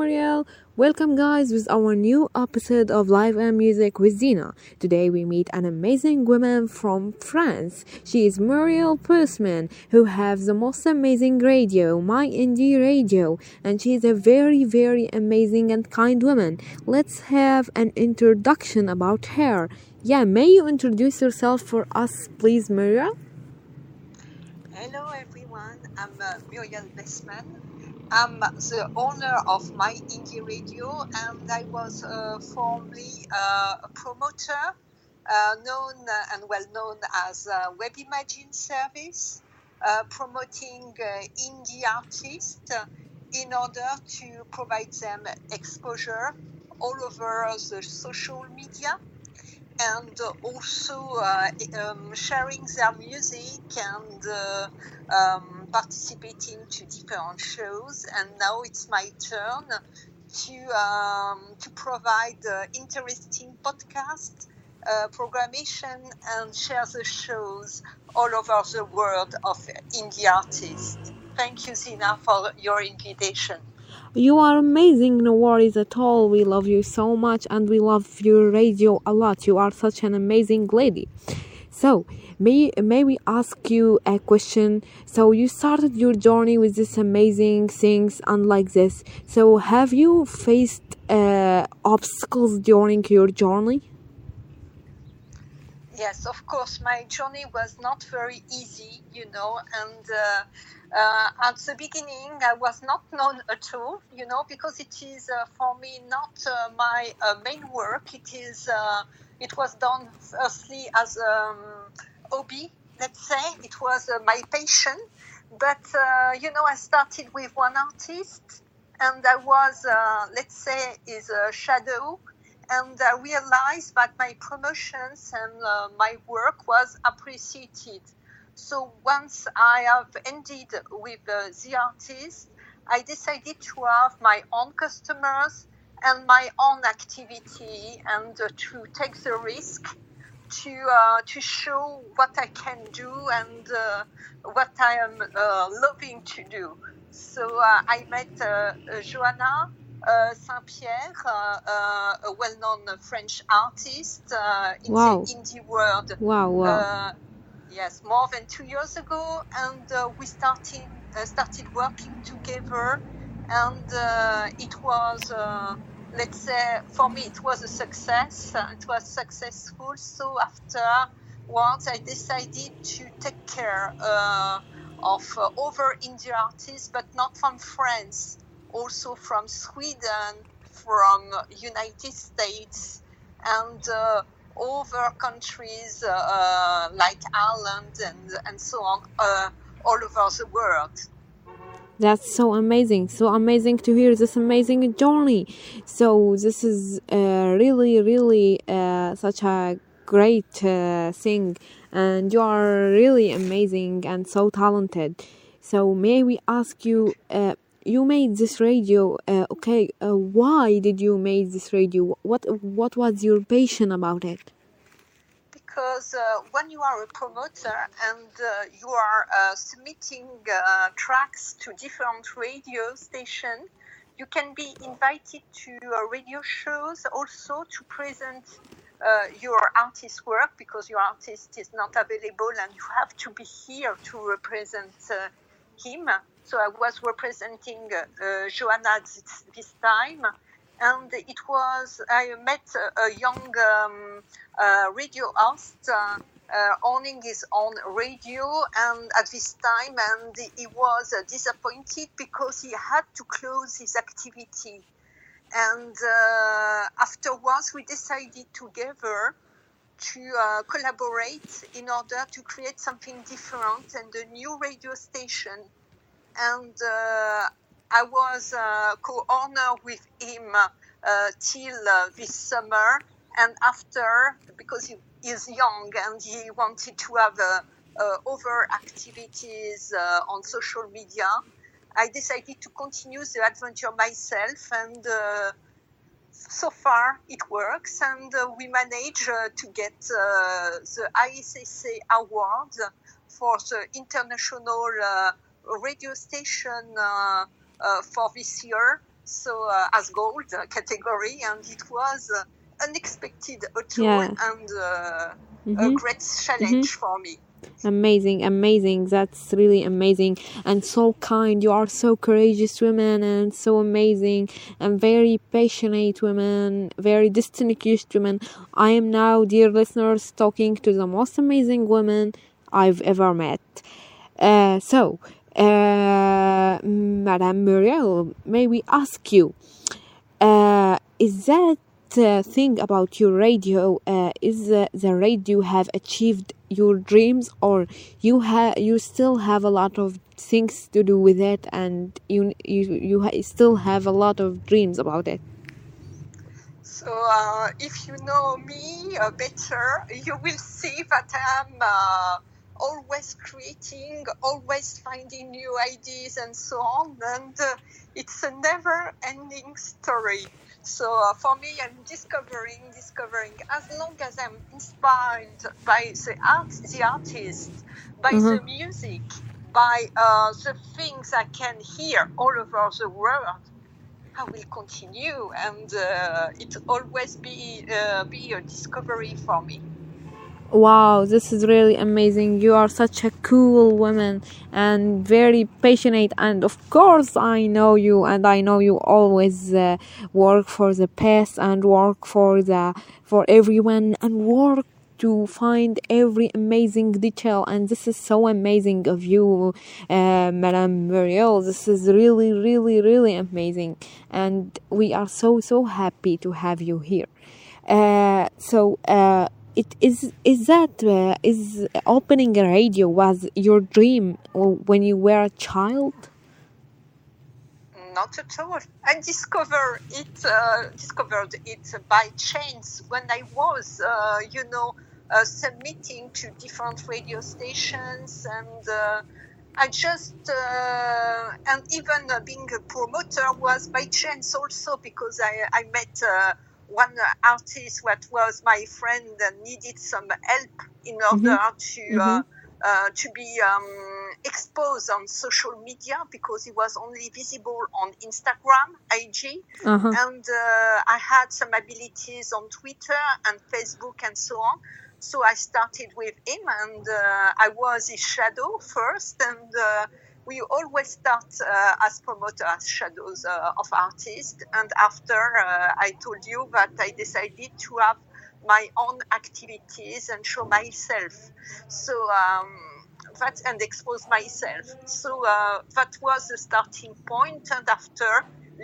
Muriel. Welcome, guys, with our new episode of Live and Music with Zeena. Today, we meet an amazing woman from France. She is Muriel Persman, who has the most amazing radio, My Indie Radio, and she is a very, very amazing and kind woman. Let's have an introduction about her. Yeah, may you introduce yourself for us, please, Muriel? Hello, everyone. I'm uh, Muriel Bessmann. I'm the owner of My Indie Radio, and I was uh, formerly uh, a promoter, uh, known and well known as uh, WebImagine Service, uh, promoting uh, indie artists in order to provide them exposure all over the social media and also uh, um, sharing their music and uh, um, participating to different shows. And now it's my turn to um, to provide uh, interesting podcast uh, programmation and share the shows all over the world of indie artists. Thank you, Zeena, for your invitation. You are amazing, no worries at all. We love you so much and we love your radio a lot. You are such an amazing lady. So, may may we ask you a question? So, you started your journey with this amazing things and like this. So, have you faced uh, obstacles during your journey? Yes, of course. My journey was not very easy, you know, and uh, uh, at the beginning I was not known at all, you know, because it is uh, for me not uh, my uh, main work. It is, uh, it was done firstly as a um, hobby, let's say. It was my passion, but you know, I started with one artist, and I was, let's say, is a shadow and I realized that my promotions and uh, my work was appreciated. So once I have ended with uh, the artist, I decided to have my own customers and my own activity and uh, to take the risk to uh, to show what I can do and uh, what I am uh, loving to do. So I met Joanna uh, Saint Pierre, uh, uh, a well known French artist in wow. the indie world. Wow, wow. Yes, more than two years ago, and we started, started working together, and it was let's say for me it was a success it was successful. So after afterwards i decided to take care uh, of uh, other indie artists but not from france also from Sweden, from United States, and uh, other countries uh, uh, like Ireland and, and so on, uh, all over the world. That's so amazing. So amazing to hear this amazing journey. So, this is really, really such a great uh, thing, and you are really amazing and so talented. So, may we ask you, uh, you made this radio uh, okay uh, why did you make this radio what what was your passion about it because uh, when you are a promoter and uh, you are uh, submitting uh, tracks to different radio stations you can be invited to radio shows also to present your artist work because your artist is not available and you have to be here to represent him. So I was representing uh, Joanna this, this, time, and it was I met a, young um, uh, radio host. Uh, uh, owning his own radio and at this time and he was uh, disappointed because he had to close his activity and uh, afterwards we decided together to collaborate in order to create something different and a new radio station. And uh, I was uh, co-owner with him uh, till uh, this summer. And after, because he is young and he wanted to have uh, other activities on social media, I decided to continue the adventure myself and so far it works and uh, we managed uh, to get uh, the ISSA award for the international uh, radio station uh, uh, for this year so uh, as gold category, and it was uh, unexpected at all Yeah. and uh, a Mm-hmm. great challenge for me. Amazing, amazing. That's really amazing and so kind. You are so courageous women and so amazing and very passionate women, very distinguished women. I am now, dear listeners, talking to the most amazing women I've ever met. Uh, so, uh, Madame Muriel, may we ask you, uh, is that uh, thing about your radio uh, is the radio have achieved your dreams or you have you still have a lot of things to do with it and you you you ha- still have a lot of dreams about it? So, uh, if you know me uh, better, you will see that I'm always creating, always finding new ideas, and so on. And uh, it's a never ending story. So, uh, for me, I'm discovering, discovering. As long as I'm inspired by the art, the artist, by the music, by uh, the things I can hear all over the world, I will continue, and uh, it always be uh, be a discovery for me. Wow, this is really amazing. You are such a cool woman and very passionate. And of course, I know you, and I know you always uh, work for the best and work for the for everyone and work to find every amazing detail. And this is so amazing of you, uh, Madame Muriel. This is really, really, really amazing, and we are so so happy to have you here. Uh, so. Uh, it is is that uh, is opening a radio was your dream when you were a child Not at all. I discovered it uh, discovered it by chance when I was, uh, you know, uh, submitting to different radio stations, and uh, I just uh, and even uh, being a promoter was by chance also because I I met. Uh, one artist that was my friend and needed some help in order to uh, uh, to be um, exposed on social media because it was only visible on Instagram, IG, uh-huh. and uh, I had some abilities on Twitter and Facebook and so on. So I started with him, and uh, I was his shadow first, and uh, we always start uh, as promoter as shadows uh, of artists. And after uh, i told you that i decided to have my own activities and show myself. So um, that and expose myself. So uh, that was the starting point. And after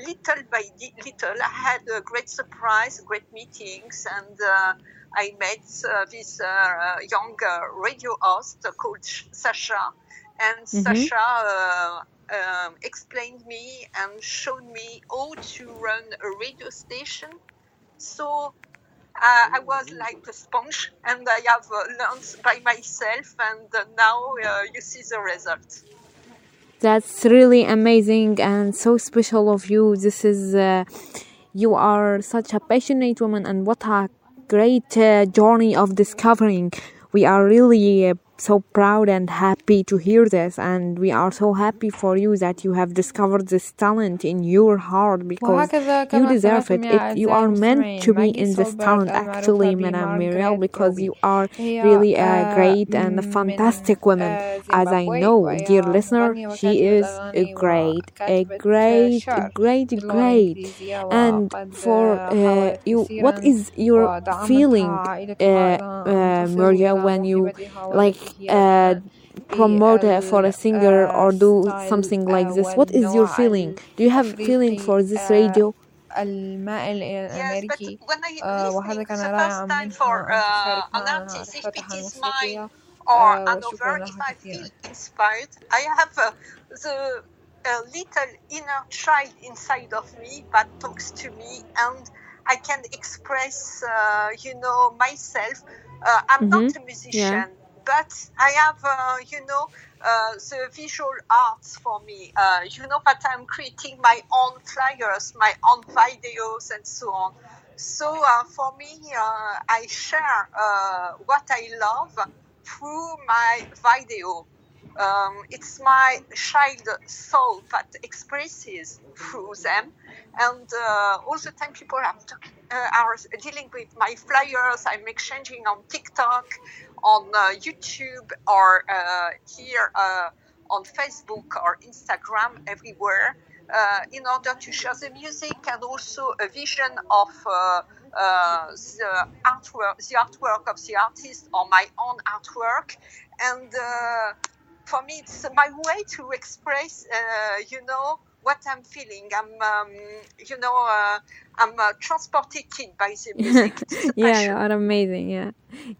little by little i had a great surprise great meetings. And uh, i met uh, this young radio host called sasha and Mhm. Sasha uh, um, explained me and showed me how to run a radio station. So uh, I was like a sponge, and I have uh, learned by myself. And uh, now uh, you see the result. That's really amazing and so special of you. This is, uh, you are such a passionate woman, and what a great uh, journey of discovering. We are really uh, so proud and happy to hear this and we are so happy for you that you have discovered this talent in your heart because you deserve it. it you are meant to be in this talent actually Madam Muriel because you are really a great and a fantastic woman. as I know dear listener she is a great a great a great a great. And for uh, you what is your feeling uh, uh, Muriel when you like والتي uh, هي promote uh, for a singer or do الستايل something like آه، this? What is your والنوع feeling? Do you have feeling الأفريقي for this آه، radio? المائل إلى Yes, but الأمريكي when I آه، وهذا listening كان the رائعا first time for منها uh, أن an تشارك معنا artist, if it معرفتها is mine الموسيقية or آه، وشكرا another, if لها I feel كثيرا inspired, I have uh, the a little inner child inside of me that talks to me, and I can express, uh, you know, myself. Uh, I'm not Mhm. a musician, but I have, uh, you know, uh, the visual arts for me. Uh, you know that I'm creating my own flyers, my own videos, and so on. So uh, for me, uh, I share uh, what I love through my video. Um, it's my child soul that expresses through them, and all the time people are, talk- uh, are dealing with my flyers. I'm exchanging on TikTok, on uh, YouTube, or uh, here uh, on Facebook or Instagram, everywhere, in order to share the music and also a vision of the artwork, the artwork of the artist or my own artwork, and for me, it's my way to express, uh, you know, what I'm feeling. I'm, um, you know, uh, I'm uh, transported by the music. Yeah, you are amazing. Yeah,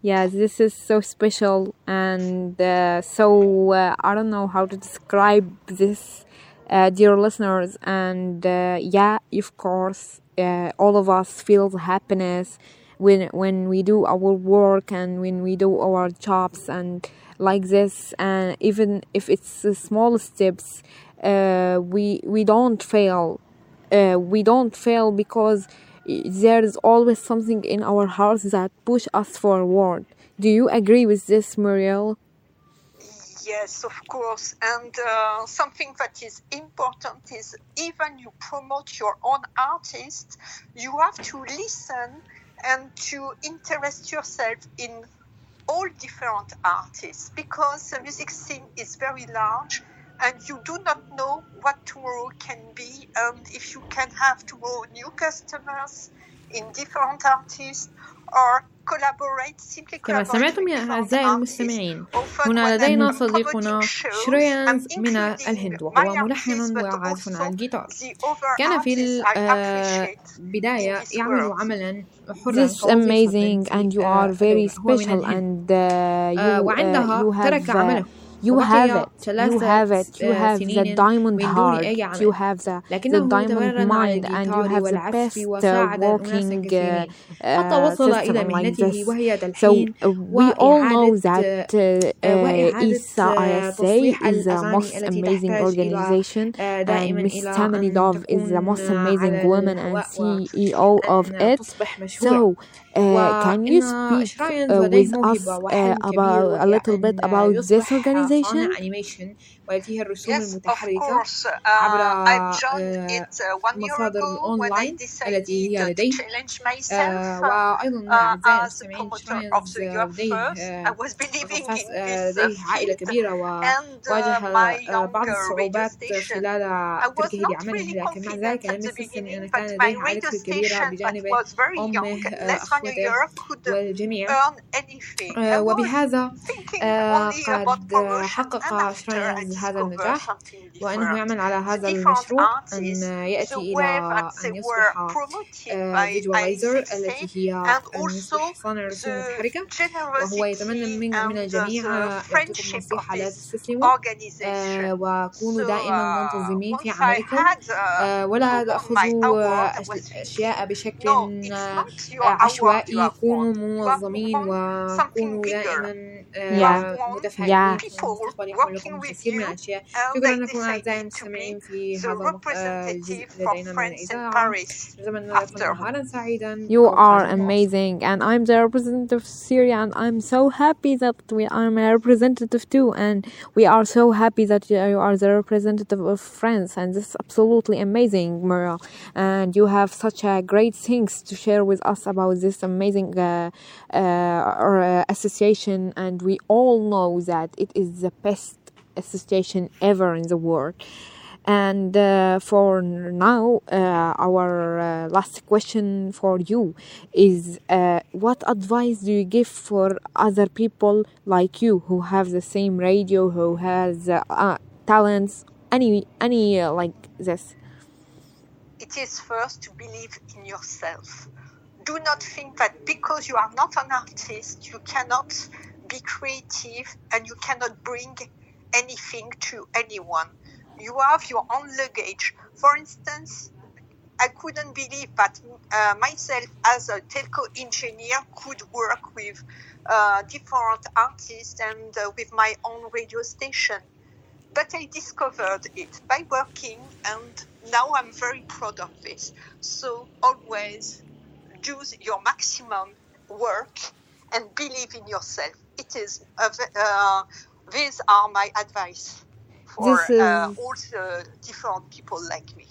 yeah, this is so special and uh, so uh, I don't know how to describe this, uh, dear listeners. And uh, yeah, of course, uh, all of us feel the happiness when when we do our work and when we do our jobs and like this. And even if it's the small steps, uh, we we don't fail uh, we don't fail because there is always something in our hearts that push us forward. Do you agree with this, Muriel? Yes, of course. And uh, something that is important is even you promote your own artist, you have to listen and to interest yourself in all different artists because the music scene is very large and you do not know what tomorrow can be and if you can have tomorrow new customers in different artists or collaborate simply كما collaborate سمعتم with يا different أعزائي artists. المستمعين Often هنا when I'm لدينا promoting صديقنا shows, شريانز I'm من including الهند my وهو artists, ملحن but وعازف also على الجيتار the other كان في artists I appreciate. البداية in this يعمل world. عملا حرا This كوظيفة amazing, في and you آه، are very الدولة. هو من special, الهند and uh, آه، you uh, وعندها you ترك have uh, عمله you have it. you have it. You have the diamond heart. you have the, the diamond mind and you have the best uh, walking uh, uh, system like this so we all know that uh, ISSA ISSA is the most amazing organization and Miss Tammy Dove is the most amazing woman and CEO of it. so uh, can you speak uh, with us uh, uh, about a little bit about this organization? Yes, of course. Uh, I joined it one year ago when I decided to challenge myself as a promoter of the year first. I was believing in this and my younger radio station. I was not really confident at the beginning, but my radio station was very young, less than وديف والجميع آه، وبهذا آه، قد حقق شرايان هذا النجاح وأنه يعمل على هذا المشروع أن يأتي إلى أن يصبح فيجوالايزر آه، التي هي صانع رسوم متحركة وهو يتمنى من, من الجميع يعطيكم نصيحة لا تستسلموا. وكونوا دائما منتظمين في عملكم. ولا تأخذوا أشياء بشكل عشوائي. have كونوا won. You have منظمين won something وكونوا bigger. دائما You آه، have won متفائلين Yeah. فإن people المستقبل يحمل working لكم with الكثير من you الأشياء and شكرا they لكم أعزائي decided to المستمعين be في the هذا المق- آه، الجزء representative from لدينا من France in الإذاعة Paris نتمنى لكم after نهارا سعيدا You أو are قادم واصل. amazing, and I'm the representative of Syria, and I'm so happy that we I'm a representative too, and we are so happy that you are the representative of France, and this is absolutely amazing, Muriel. And you have such a great things to share with us about this amazing uh, uh, uh, association, and we all know that it is the best association ever in the world. And uh, for now, uh, our uh, last question for you is what advice do you give for other people like you who have the same radio, who has talents, any any like this? it is first to believe in yourself. Do not think that because you are not an artist, you cannot be creative and you cannot bring anything to anyone. You have your own luggage. For instance, I couldn't believe that uh, myself, as a telco engineer, could work with uh, different artists and uh, with my own radio station. But I discovered it by working, and now I'm very proud of this. So always do your maximum work and believe in yourself. It is a uh, these are my advice for is- uh, all the different people like me.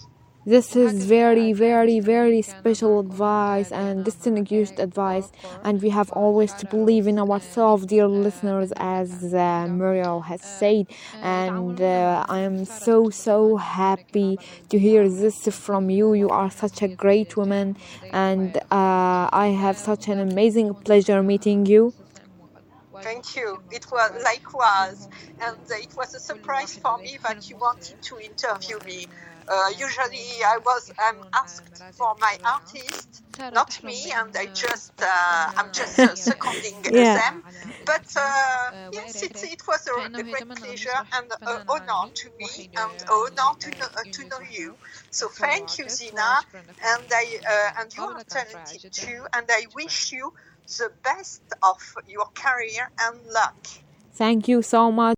This is very, very, very special advice and distinguished advice, and we have always to believe in ourselves, dear listeners, as uh, Muriel has said. And uh, I am so, so happy to hear this from you. You are such a great woman, and uh, I have such an amazing pleasure meeting you. Thank you. It was likewise, and it was a surprise for me that you wanted to interview me. Uh, usually, I was I'm asked for my artist, not me, and I just uh, I'm just uh, seconding Yeah. them. But uh, yes, it, it was a, a great pleasure and an honor to me, and an honor to know, uh, to know you. So thank you, Zeena, and I uh, and you are talented too, and I wish you the best of your career and luck. Thank you so much.